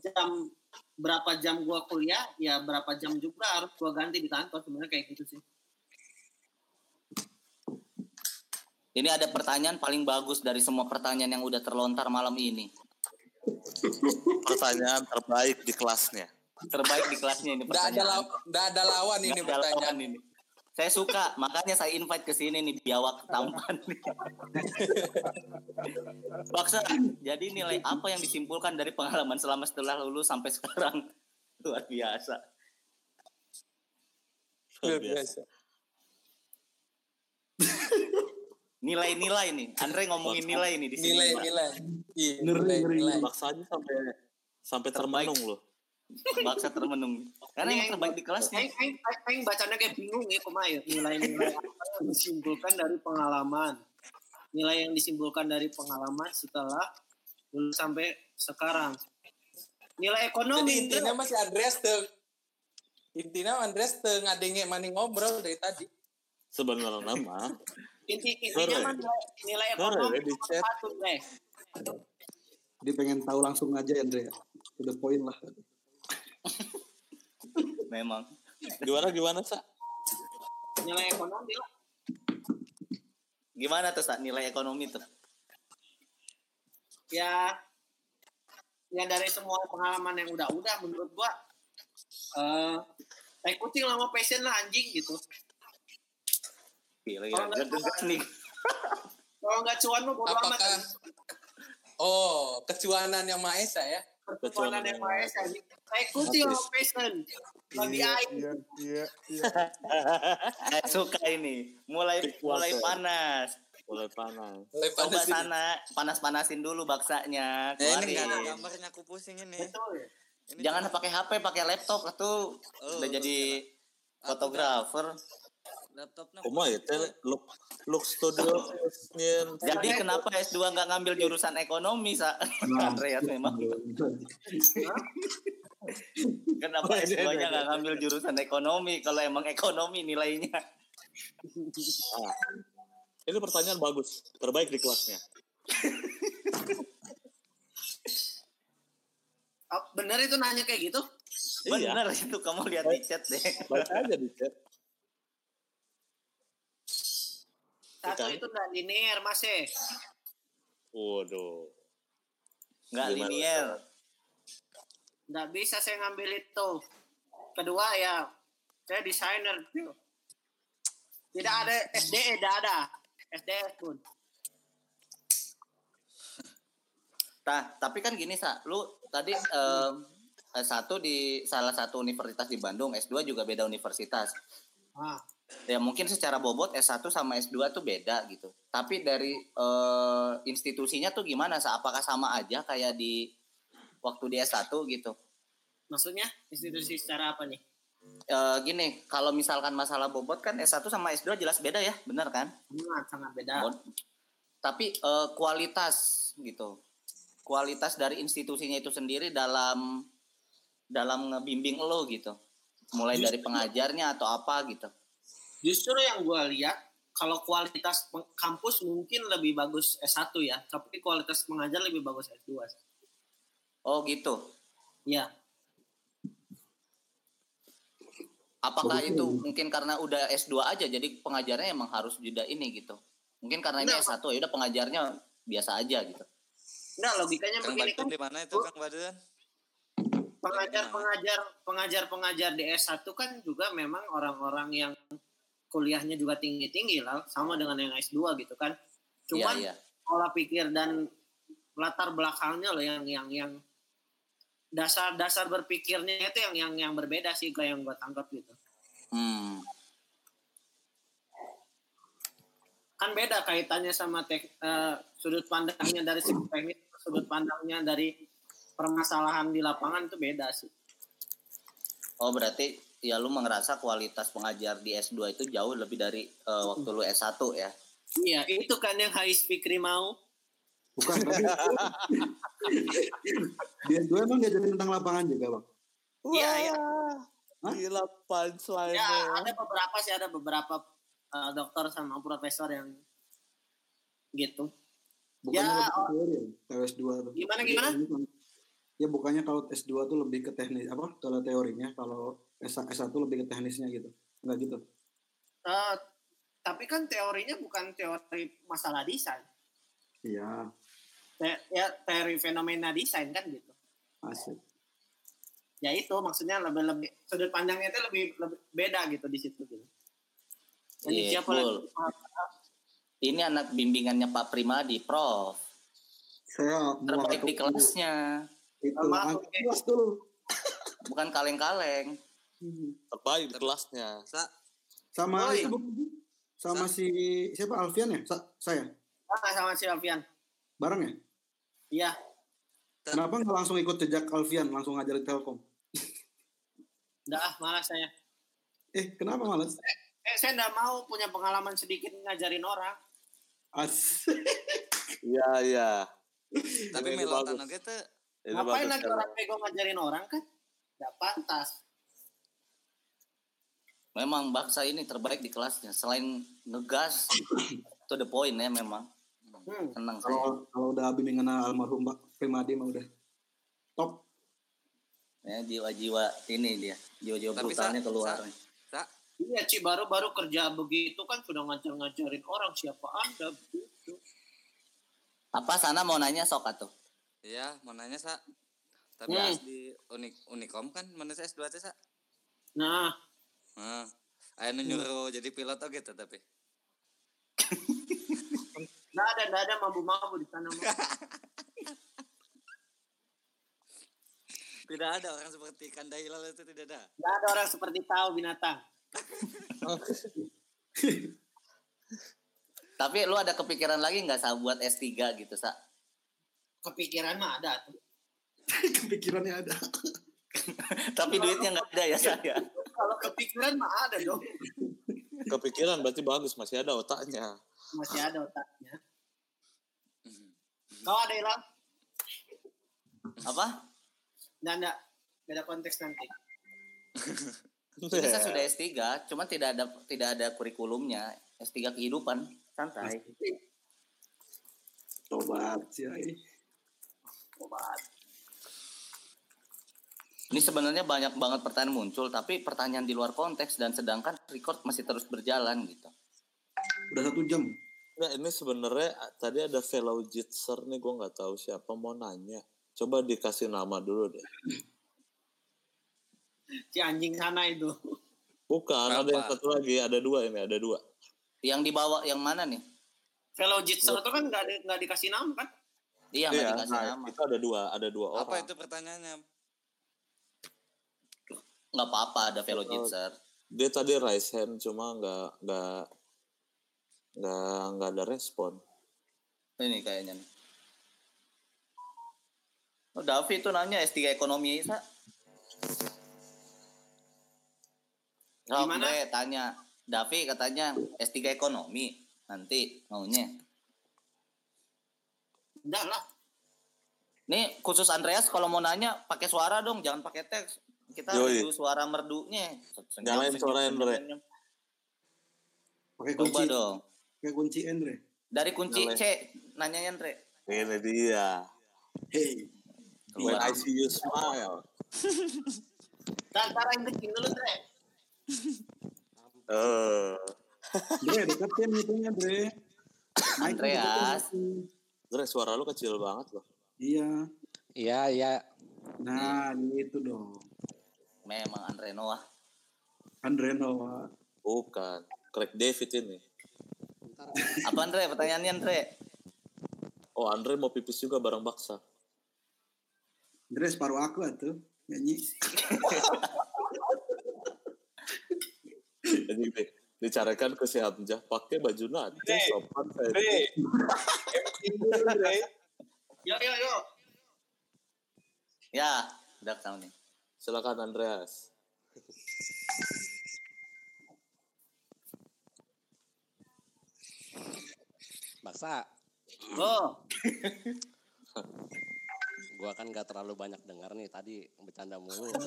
jam berapa jam gua kuliah ya berapa jam juga harus gua ganti di kantor sebenarnya kayak gitu sih ini ada pertanyaan paling bagus dari semua pertanyaan yang udah terlontar malam ini Pertanyaan terbaik di kelasnya. terbaik di kelasnya ini Enggak ada, pertanyaan law- ada lawan ini Nggak ada lawan pertanyaan. ini. Saya suka, makanya saya invite ke sini nih biawak tampan. Baksa, jadi nilai apa yang disimpulkan dari pengalaman selama setelah lulus sampai sekarang? Luar biasa. Luar biasa. Nilai-nilai nih. Andre ngomongin nilai nih di sini. Nilai, Pak. nilai. Iya, Ngeri, nilai, ngeri. nilai. Maksanya sampai sampai Terbaik. termenung loh. Baksa termenung. Karena yang terbaik di kelasnya. Aing, aing, bacanya kayak bingung ya kumaha ya. Nilai-nilai yang disimpulkan dari pengalaman. Nilai yang disimpulkan dari pengalaman setelah lulus sampai sekarang. Nilai Jadi ekonomi intinya masih Andres tuh. Intinya Andres tuh ngadenge maning ngobrol dari tadi. Sebenarnya nama inti intinya mah nilai, nilai ekonomi chat. satu. Dia pengen tahu langsung aja Andre. To the point lah. Memang. gimana gimana sa? Nilai ekonomi lah. Gimana tuh saat nilai ekonomi tuh? Ya ya dari semua pengalaman yang udah-udah menurut gua eh tai kucing lama passion lah anjing gitu. Gila, Kalau ya. nggak Gak nih. Kalau nggak cuan mah bodo amat. Oh, kecuanan yang Maha Esa ya. Pertemuan yang Maha Esa. Tai kucing lama aing. Iya, iya, iya. Saya suka ini. Mulai mulai panas. Mulai panas. Mulai Coba panas ini. sana panas-panasin dulu baksanya. Eh, ini nggak ada gambarnya aku pusing ini. Betul. Ini Jangan pakai HP, pakai laptop tuh. Oh, Udah jadi fotografer. Laptopnya. Kuma ya teh look look studio nyen Jadi kenapa S2 nggak ngambil jurusan ekonomi, Sa? Nah, Andreas memang. Kenapa S2-nya nggak ngambil jurusan ekonomi? Kalau emang ekonomi nilainya. Ah. Ini pertanyaan bagus, terbaik di kelasnya. Oh, bener itu nanya kayak gitu? Iya. Bener itu kamu lihat di chat deh. Baca aja di chat. Satu Bukan. itu nggak linear mas eh. Waduh. Nggak linier. Nggak bisa saya ngambil itu. Kedua ya, saya desainer. tuh. Tidak ada SDE, tidak ada. SDS pun. Tah, tapi kan gini, Sa. Lu tadi em, S1 di salah satu universitas di Bandung, S2 juga beda universitas. Ah, Ya mungkin secara bobot S1 sama S2 tuh beda gitu. Tapi dari eh, institusinya tuh gimana? Apakah sama aja kayak di waktu di S1 gitu? maksudnya institusi secara apa nih? Eh, gini, kalau misalkan masalah bobot kan S1 sama S2 jelas beda ya, bener kan? Sangat sangat beda. Bon- Tapi eh, kualitas gitu, kualitas dari institusinya itu sendiri dalam dalam ngebimbing lo gitu, mulai dari pengajarnya atau apa gitu. Justru yang gue lihat kalau kualitas kampus mungkin lebih bagus S1 ya, tapi kualitas pengajar lebih bagus S2. Oh gitu. Iya. Apakah itu ya. mungkin karena udah S2 aja jadi pengajarnya emang harus juga ini gitu. Mungkin karena ini Enggak, S1 ya udah pengajarnya biasa aja gitu. Nah logikanya Kang begini kan di mana itu Kang Badun? pengajar pengajar pengajar pengajar di S1 kan juga memang orang-orang yang kuliahnya juga tinggi tinggi lah sama dengan yang S2 gitu kan. Cuman Iya, iya. pola pikir dan latar belakangnya loh yang yang yang dasar dasar berpikirnya itu yang yang yang berbeda sih kayak yang gue tangkap gitu. Hmm. Kan beda kaitannya sama tek, eh, sudut pandangnya dari segi teknis, sudut pandangnya dari permasalahan di lapangan itu beda sih. Oh berarti ya lu ngerasa kualitas pengajar di S2 itu jauh lebih dari eh, waktu lu S1 ya. Iya, itu kan yang High Fikri mau. Bukan, tapi dia gue emang diajarin tentang lapangan juga, Bang. Iya, iya. Hah? Gila punchline Ya, ada beberapa sih ada beberapa eh, dokter sama profesor yang gitu. Bukannya Ya, lebih ke teori ya, kalau S2 tuh. Gimana, gimana? Ya bukannya kalau S2 tuh lebih ke teknis apa kalau teorinya, kalau S1 lebih ke teknisnya gitu. Enggak gitu. Eh, tapi kan teorinya bukan teori masalah desain. Iya, Te- ya teori fenomena desain kan gitu. asik. Ya itu maksudnya lebih lebih sudut pandangnya itu lebih, lebih beda gitu di situ gitu. Jadi Iya, siapa betul. lagi Ini anak bimbingannya Pak Primadi, Prof. Saya Terbaik di kelasnya, Itu Maaf, kelas dulu. bukan kaleng-kaleng. Terbaik di kelasnya. Sa, Sama Oi. itu sama si siapa Alfian ya? Sa- saya. Ah, sama si Alfian. Bareng ya? Iya. Kenapa nggak langsung ikut jejak Alfian, langsung ngajar di Telkom? Udah ah, malas saya. Eh, kenapa males? Eh, saya nggak mau punya pengalaman sedikit ngajarin orang. As. Iya, iya. Tapi bagus. oke tuh. Ini Ngapain lagi orang bego ngajarin orang kan? Nggak pantas. Memang Baksa ini terbaik di kelasnya. Selain ngegas, to the point ya memang. Hmm. Tenang saya. Kalau kalau udah Abi mengenal almarhum Pak Primadi mah udah top. Ya, jiwa-jiwa ini dia. Jiwa-jiwa Tapi, brutalnya Sa, keluar. Sa, Sa, Iya, Ci, baru-baru kerja begitu kan sudah ngajar-ngajarin orang siapa Anda begitu. Apa sana mau nanya sok atuh? Iya, mau nanya sa. Tapi Hmm. di Unik Unikom kan mana saya S2 teh sa. Nah, Nah, nu nyuruh jadi pilot oke tuh tapi. nggak ada, nggak ada mampu-mampu di sana. Tidak ada orang seperti Kanda Hilal itu tidak ada. Nggak ada orang seperti tahu binatang. Tapi lu ada kepikiran lagi nggak sa buat S3 gitu sa? Kepikiran mah ada. Kepikirannya ada. Tapi duitnya nggak ada ya saya. Kalau kepikiran mah ada dong. Kepikiran berarti bagus, masih ada otaknya. Masih ada otaknya. Kau ada hilang? Apa? Nggak, nggak. Nggak ada konteks nanti. Ini saya sudah S3, cuman tidak ada tidak ada kurikulumnya. S3 kehidupan, santai. Tobat sih. ai. Ini sebenarnya banyak banget pertanyaan muncul, tapi pertanyaan di luar konteks dan sedangkan record masih terus berjalan gitu. Udah satu jam. Nah ini sebenarnya tadi ada fellow jitser nih gue nggak tahu siapa mau nanya. Coba dikasih nama dulu deh. Si anjing sana itu. Bukan, ada yang satu lagi, ada dua ini, ada dua. Yang dibawa yang mana nih? Fellow Jitsu itu kan nggak, di- nggak dikasih nama kan? Iya, nggak Iya, dikasih nah, nama. itu ada dua, ada dua orang. Apa itu pertanyaannya? Nggak apa-apa, ada fellow jitser. Dia tadi raise hand, cuma nggak nggak nggak nggak ada respon. Ini kayaknya nih. Oh, Davi itu nanya S3 ekonomi, Sa. Sok, Gimana? Bre, tanya. Davi katanya S3 ekonomi. Nanti maunya. Enggak lah. Nih khusus Andreas kalau mau nanya pakai suara dong, jangan pakai teks. Kita Yoi. review suara merdunya. Nyalain suara Andre. senyum. Pakai Coba kunci. dong. Pakai kunci Andre. Dari kunci Nyalain. C, nanyanya Andre. Ini dia. Hey. When. I see you smile. Dan cara yang kecil dulu, Dre. Eh, Dre, deketin itunya, Dre. Andreas. Dre, suara lu kecil banget loh. Iya. Iya, iya. Nah, gitu dong. Memang Andre Noah. Andre Noah. Bukan. Craig David ini. Apa Andre? Pertanyaannya Andre. Oh, Andre mau pipis juga bareng baksa. Andre separuh aku tuh nyanyi. Jadi di- dicarikan ke si Hamzah pakai baju nanti sopan saya. Yuk, yuk, yuk. Ya, udah ketemu nih. Silakan Andreas. Baksa, Oh, gua kan gak terlalu banyak dengar nih tadi bercanda mulu.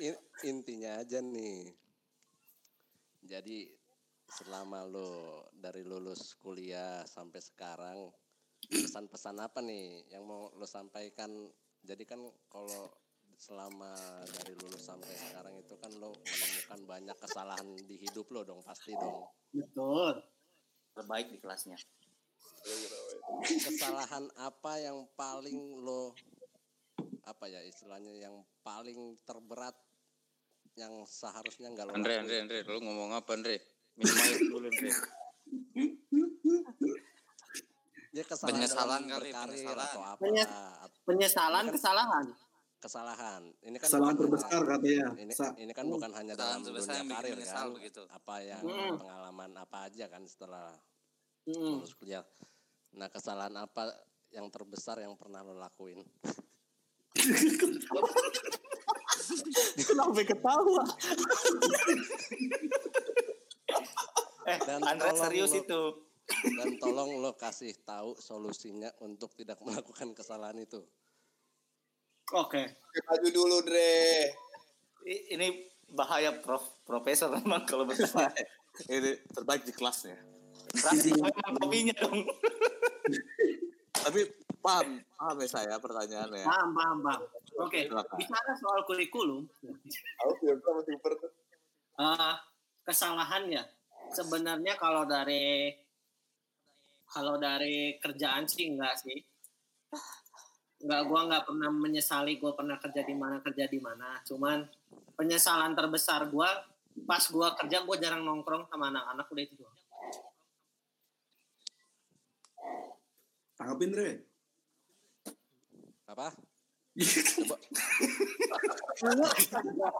In- intinya aja nih. Jadi selama lo dari lulus kuliah sampai sekarang pesan-pesan apa nih yang mau lo sampaikan? Jadi kan kalau selama dari lulus sampai sekarang itu kan lo menemukan banyak kesalahan di hidup lo dong pasti dong. betul. Terbaik di kelasnya. Kesalahan apa yang paling lo apa ya istilahnya yang paling terberat yang seharusnya nggak lo Andre? Andre, Andre, lu ngomong apa Andre? Ya kesalahan Penyesalan kali, penyesalan. atau apa Penyes- Penyesalan, Kan- kesalahan. kesalahan. Ini kan Kesalahan bukan terbesar hanya- katanya. Ini, Sa. ini kan bukan hanya Kesalahan dalam dunia karir kan. begitu. Apa yang Mm. pengalaman apa aja kan setelah Hmm. lulus kuliah. Nah kesalahan apa yang terbesar yang pernah lo lakuin? Kenapa ketawa? Eh, Dan Andre tolong serius lu- itu. Dan tolong lo kasih tahu solusinya untuk tidak melakukan kesalahan itu. Oke. Pakai baju dulu, Dre. Ini bahaya prof profesor memang kalau bertanya. Ini terbaik di kelasnya. Rasa memang kopinya dong. Tapi paham, paham ya saya pertanyaannya. Paham, paham, paham. Oke, Silakan. bicara soal kurikulum, Aku biar sama Sebenarnya kalau dari kalau dari kerjaan sih enggak sih. Enggak, gua nggak pernah menyesali gua pernah kerja di mana kerja di mana. Cuman penyesalan terbesar gua pas gua kerja gua jarang nongkrong sama anak-anak udah itu doang. Tanggapin, Dre. Apa?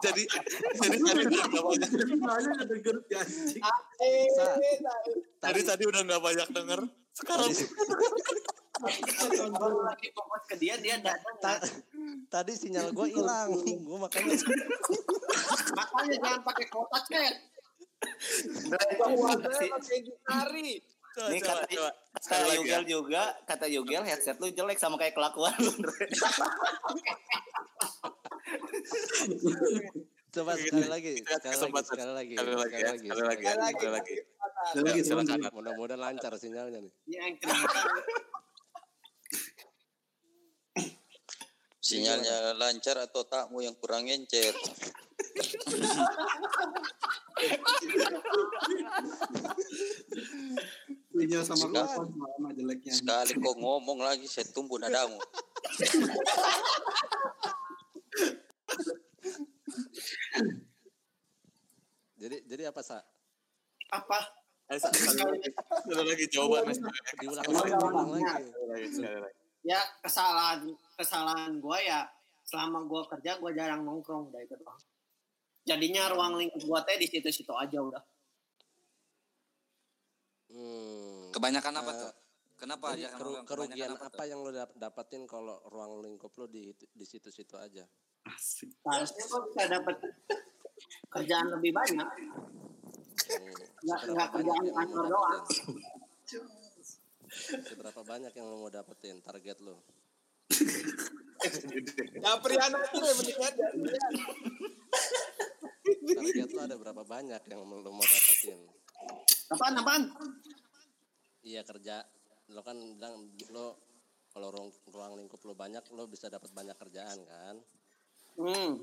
Jadi jadi tadi udah banyak. Denger Tadi tadi udah nggak banyak denger. Sekarang lagi fokus ke dia dia datang. ta- tadi sinyal gue hilang. Gue makanya Makanya jangan pakai kotak cek. Si- pakai gitari. Coba, Ini coba, kata, coba. kata Sekali lagi ya. Juga, kata Yugel headset lu jelek sama kayak kelakuan lu. Coba sekali lagi, sekali lagi, sekali lagi, Sekali lagi sekali lagi sekali lagi. sekali lagi. Sekali lagi, silakan. Mudah-mudahan lancar sinyalnya nih. Keringetan. Sinyalnya lancar atau takmu yang kurang encer? Sinyal sama Sekali. sama jeleknya. Sekali kau ngomong lagi saya tumbuh nadamu. Jadi jadi apa sa? Apa? Eh, sekali lagi. Lagi jawabannya. Diulang lagi, diulang. Ya kesalahan kesalahan gua ya selama gua kerja gua jarang nongkrong udah itu doang. Jadinya ruang lingkup gua teh di situ-situ aja udah. Hmm. Kebanyakan apa Eh, tuh? Kenapa Jadi aja keru- kerugian apa, apa, yang lo dap- dapatin kalau ruang lingkup lo di di situ-situ aja? Asik. Harusnya gua bisa dapet kerjaan lebih banyak. Hmm, Nggak- seberapa nggak banyak kerjaan lo kantor doang. dapetin? Seberapa banyak yang lo mau dapetin target lo? Ya Priana aja deh mendingan. Target lo ada berapa banyak yang lo mau dapetin? Apaan apaan? Iya kerja. Lo kan bilang lo kalau ruang, ruang lingkup lo banyak lo bisa dapat banyak kerjaan kan? Hmm.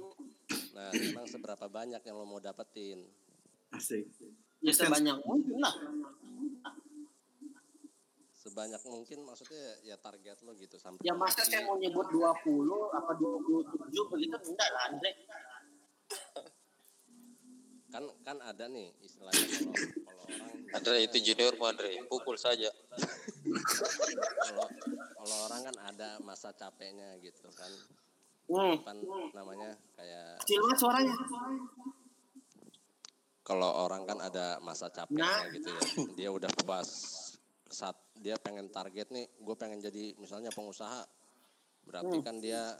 Nah, emang seberapa banyak yang lo mau dapetin? Asik. Ya sebanyak mungkin lah. Sebanyak mungkin maksudnya ya target lo gitu sampai Ya masa saya mau nyebut 20 apa 27 begitu enggak lah Andre. Kan kan ada nih istilahnya kalau kalau orang Andre itu junior Andre, pukul saja. kalau kalau orang kan ada masa capeknya gitu kan Hmm. kan namanya kayak Kecil banget suaranya. kalau orang kan ada masa capeknya Nah. gitu ya dia udah puas saat dia pengen target nih gue pengen jadi misalnya pengusaha berarti kan dia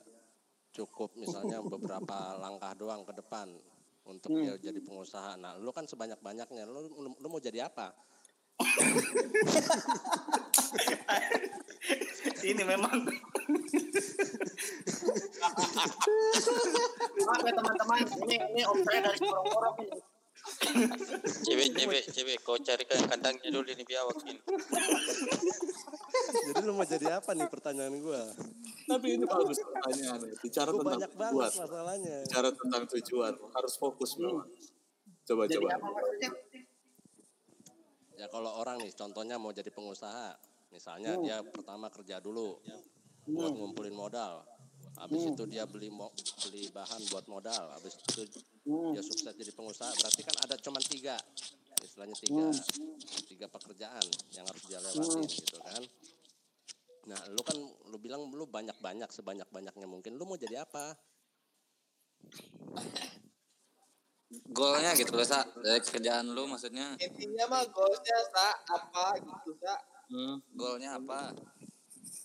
cukup misalnya beberapa langkah doang ke depan untuk dia jadi pengusaha. Nah lu kan sebanyak banyaknya lu, lu, lu mau jadi apa? Ini memang. Maaf ya teman-teman, ini ini om saya dari Sorong-Sorong ini. Cewek, cewek, cewek, kau carikan kandangnya dulu ini biawak ini. Jadi lu mau jadi apa nih pertanyaan gue Tapi ini bagus pertanyaan. Bicara gue tentang banyak banget tujuan. masalahnya Bicara tentang tujuan. Harus fokus memang. Coba Jadi coba. apa maksudnya? Ya kalau orang nih contohnya mau jadi pengusaha, misalnya dia pertama kerja dulu buat ngumpulin modal. Habis itu dia beli mo- beli bahan buat modal. Habis itu dia sukses jadi pengusaha. Berarti kan ada cuma tiga, istilahnya tiga, tiga pekerjaan yang harus dia lewatin gitu kan. Nah, lu kan lu bilang lu banyak-banyak sebanyak-banyaknya mungkin. Lu mau jadi apa? Golnya gitu loh, Sa. Dari kerjaan lu maksudnya Intinya mah goalsnya sa apa gitu sa. Hmm. golnya apa?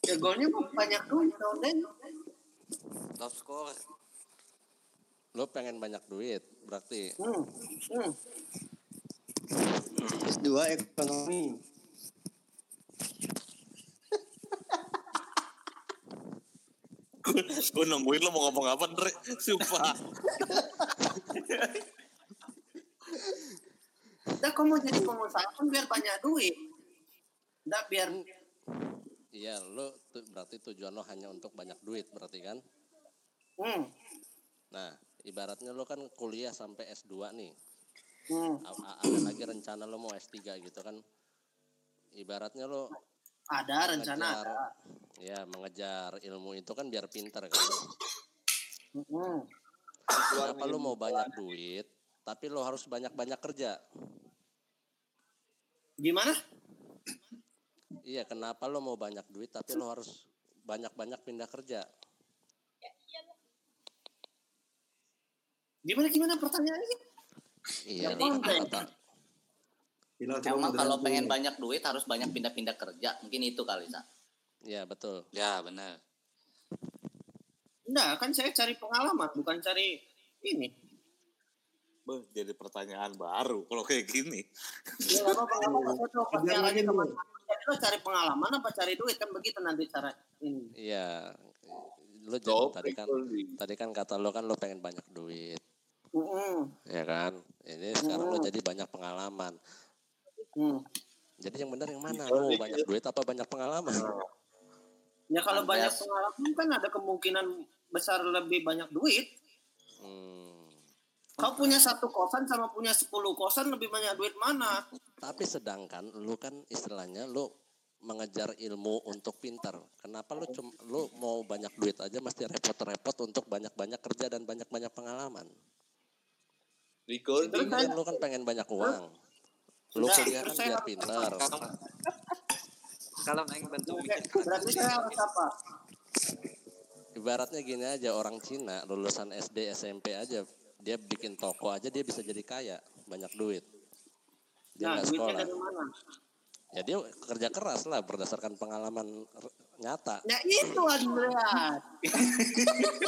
Ya golnya kok banyak duit Den. Top score. Lo pengen banyak duit, berarti. Hmm. Hmm. S2 ekonomi. Gue nungguin lo mau ngomong apa, Dre. Sumpah. Udah kamu jadi pengusaha kan biar banyak duit. Udah biar Iya, lo tu- berarti tujuan lo hanya untuk banyak duit, berarti kan? hmm. Nah, ibaratnya lo kan kuliah sampai S2 nih. Hmm. A- a- ada lagi rencana lo mau S3 gitu kan. Ibaratnya lo Ada rencana mengejar, ada. ya mengejar ilmu itu kan biar pinter kan. Hmm. Kenapa lo mau banyak duit, tapi lo harus banyak-banyak kerja? Gimana? Iya, kenapa lo mau banyak duit, tapi lo harus banyak-banyak pindah kerja? Gimana gimana pertanyaannya? Iya, Gampang, kata, Gila, Emang kalau dulu. pengen banyak duit harus banyak pindah-pindah kerja. Mungkin itu kali, Sa. Iya, betul. Ya, benar. Enggak, kan saya cari pengalaman, bukan cari ini. Beuh, jadi pertanyaan baru kalau kayak gini. Ya apa-apa. Jadi lo cari pengalaman apa cari duit kan begitu nanti cara ini. Iya. Lo jadi Topik tadi kan tadi kan kata lo kan lo pengen banyak duit, Hmm. ya kan? Ini sekarang lo jadi banyak pengalaman. Hmm. Jadi yang benar yang mana? Lo mau banyak duit apa banyak pengalaman? Ya kalau Andreas. banyak pengalaman kan ada kemungkinan besar lebih banyak duit. Hmm. Kau punya satu kosan sama punya 10 kosan lebih banyak duit mana? Tapi sedangkan lu kan istilahnya lu mengejar ilmu untuk pintar. Kenapa lu cuma lu mau banyak duit aja mesti repot-repot untuk banyak-banyak kerja dan banyak-banyak pengalaman? Kan lu kan pengen banyak uang. Lu Nah, kuliah kan biar harus pintar. Kalau main bantu. Berarti saya harus apa? Ibaratnya gini aja orang Cina lulusan SD SMP aja dia bikin toko aja dia bisa jadi kaya banyak duit. Dia Nah, nggak sekolah. dari mana? Ya dia kerja keras lah berdasarkan pengalaman nyata. Nah itu Andreas.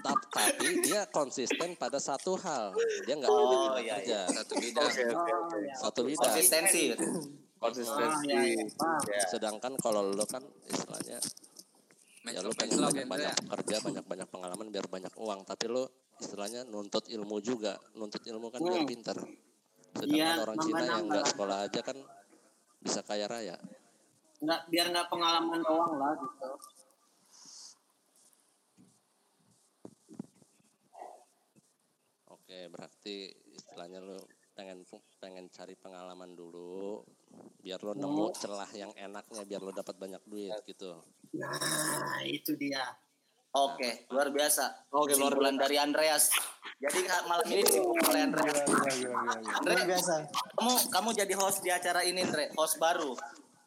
Tap- tapi dia konsisten pada satu hal. Dia nggak Oh, iya, kerja. Satu bidang. Oh, ya. Satu bidang. Konsistensi. gitu. Ah, Konsistensi. ya, ya. Sedangkan kalau lo kan istilahnya ya lo pengen banyak banyak ya. kerja, banyak banyak pengalaman biar banyak uang. Tapi lo istilahnya nuntut ilmu juga. Nuntut ilmu kan biar Hmm. pinter. Sedangkan Iya, orang Cina yang nggak sekolah aja kan bisa kaya raya. Nggak, biar nggak pengalaman doang lah gitu. Oke, berarti istilahnya lo pengen pengen cari pengalaman dulu biar lo nemu celah yang enaknya biar lo dapat banyak duit gitu. Nah itu dia. Oke, luar biasa. Oke, luar Kesimpulan dari Andreas. Jadi malam ini disimpulkan oleh Andreas. Andre, Luar biasa. kamu kamu jadi host di acara ini, Andre. Host baru.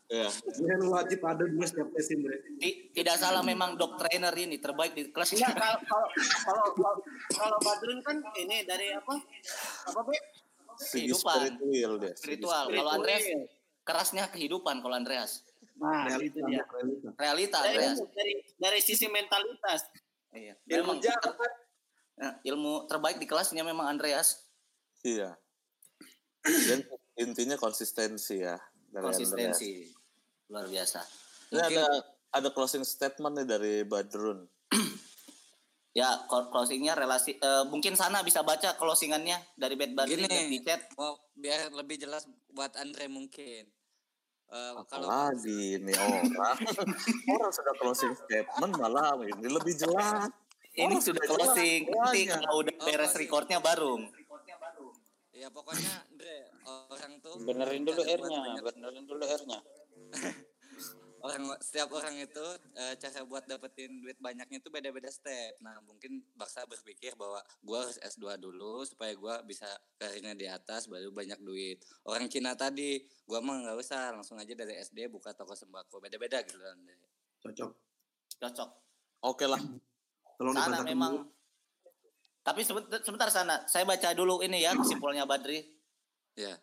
Iya. Dia lu wajib ada dulu setiap. Ti- tidak salah memang dok trainer ini terbaik di kelas. Enggak kalau kalau kalau kalau, kalau Badrun kan ini dari apa? Apa Be? Kehidupan. spiritual dia. Spiritual. Kalau Andreas kerasnya kehidupan kalau Andreas. Nah itu dia. Realita. Realita Dari, Andreas. dari dari sisi mentalitas. Iya. Ilmu Memang jahat. eh, ilmu terbaik di kelasnya memang Andreas. Iya. Dan intinya konsistensi ya. dari Andreas. Luar biasa. Ini ada ada closing statement nih dari Badrun. Ya, clo- closingnya relasi eh, mungkin sana bisa baca closingannya dari Bad Gini. di chat. Mau biar lebih jelas buat Andre mungkin. Eh, kalau Apalagi ini orang. orang sudah closing statement malah ini lebih jelas. Ini Oh, sudah sudah closing. Nanti kalau udah beres recordnya baru. ya pokoknya Andre orang tuh Benerin dulu R-nya, benerin dulu R-nya. orang setiap orang itu eh, cara buat dapetin duit banyaknya itu beda-beda step. Nah mungkin Baksa berpikir bahwa gua harus S2 dulu supaya gua bisa karirnya di atas baru banyak duit. Orang Cina tadi gua mah nggak usah langsung aja dari SD buka toko sembako beda-beda gitu kan. Cocok. Cocok. Oke lah. Tolong Sana memang dulu. Tapi sebentar, sebentar sana, saya baca dulu ini ya kesimpulannya Badri. Ya.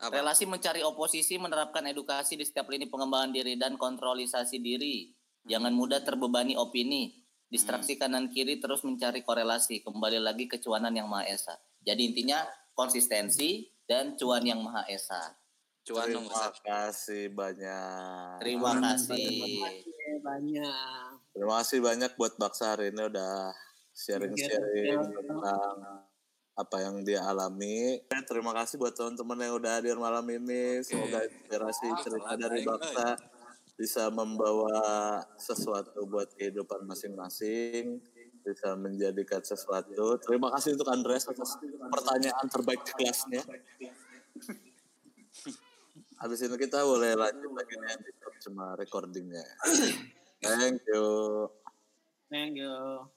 Apa? Relasi mencari oposisi menerapkan edukasi di setiap lini pengembangan diri dan kontrolisasi diri. Jangan mudah terbebani opini. Distraksi kanan kiri terus mencari korelasi. Kembali lagi ke cuanan yang Maha Esa. Jadi intinya konsistensi dan cuan yang Maha Esa. Cuan Terima Ustaz. kasih banyak. Terima kasih. Oke, banyak. Terima kasih banyak buat Baksa hari ini udah sharing-sharing tentang apa yang dia alami. Terima kasih buat teman-teman yang udah hadir malam ini. Semoga inspirasi cerita dari Baksa bisa membawa sesuatu buat kehidupan masing-masing, bisa menjadikan sesuatu. Terima kasih untuk Andres atas pertanyaan terbaik di kelasnya. Habis ini kita boleh lanjut lagi nih sama recordingnya. Thank you. Thank you.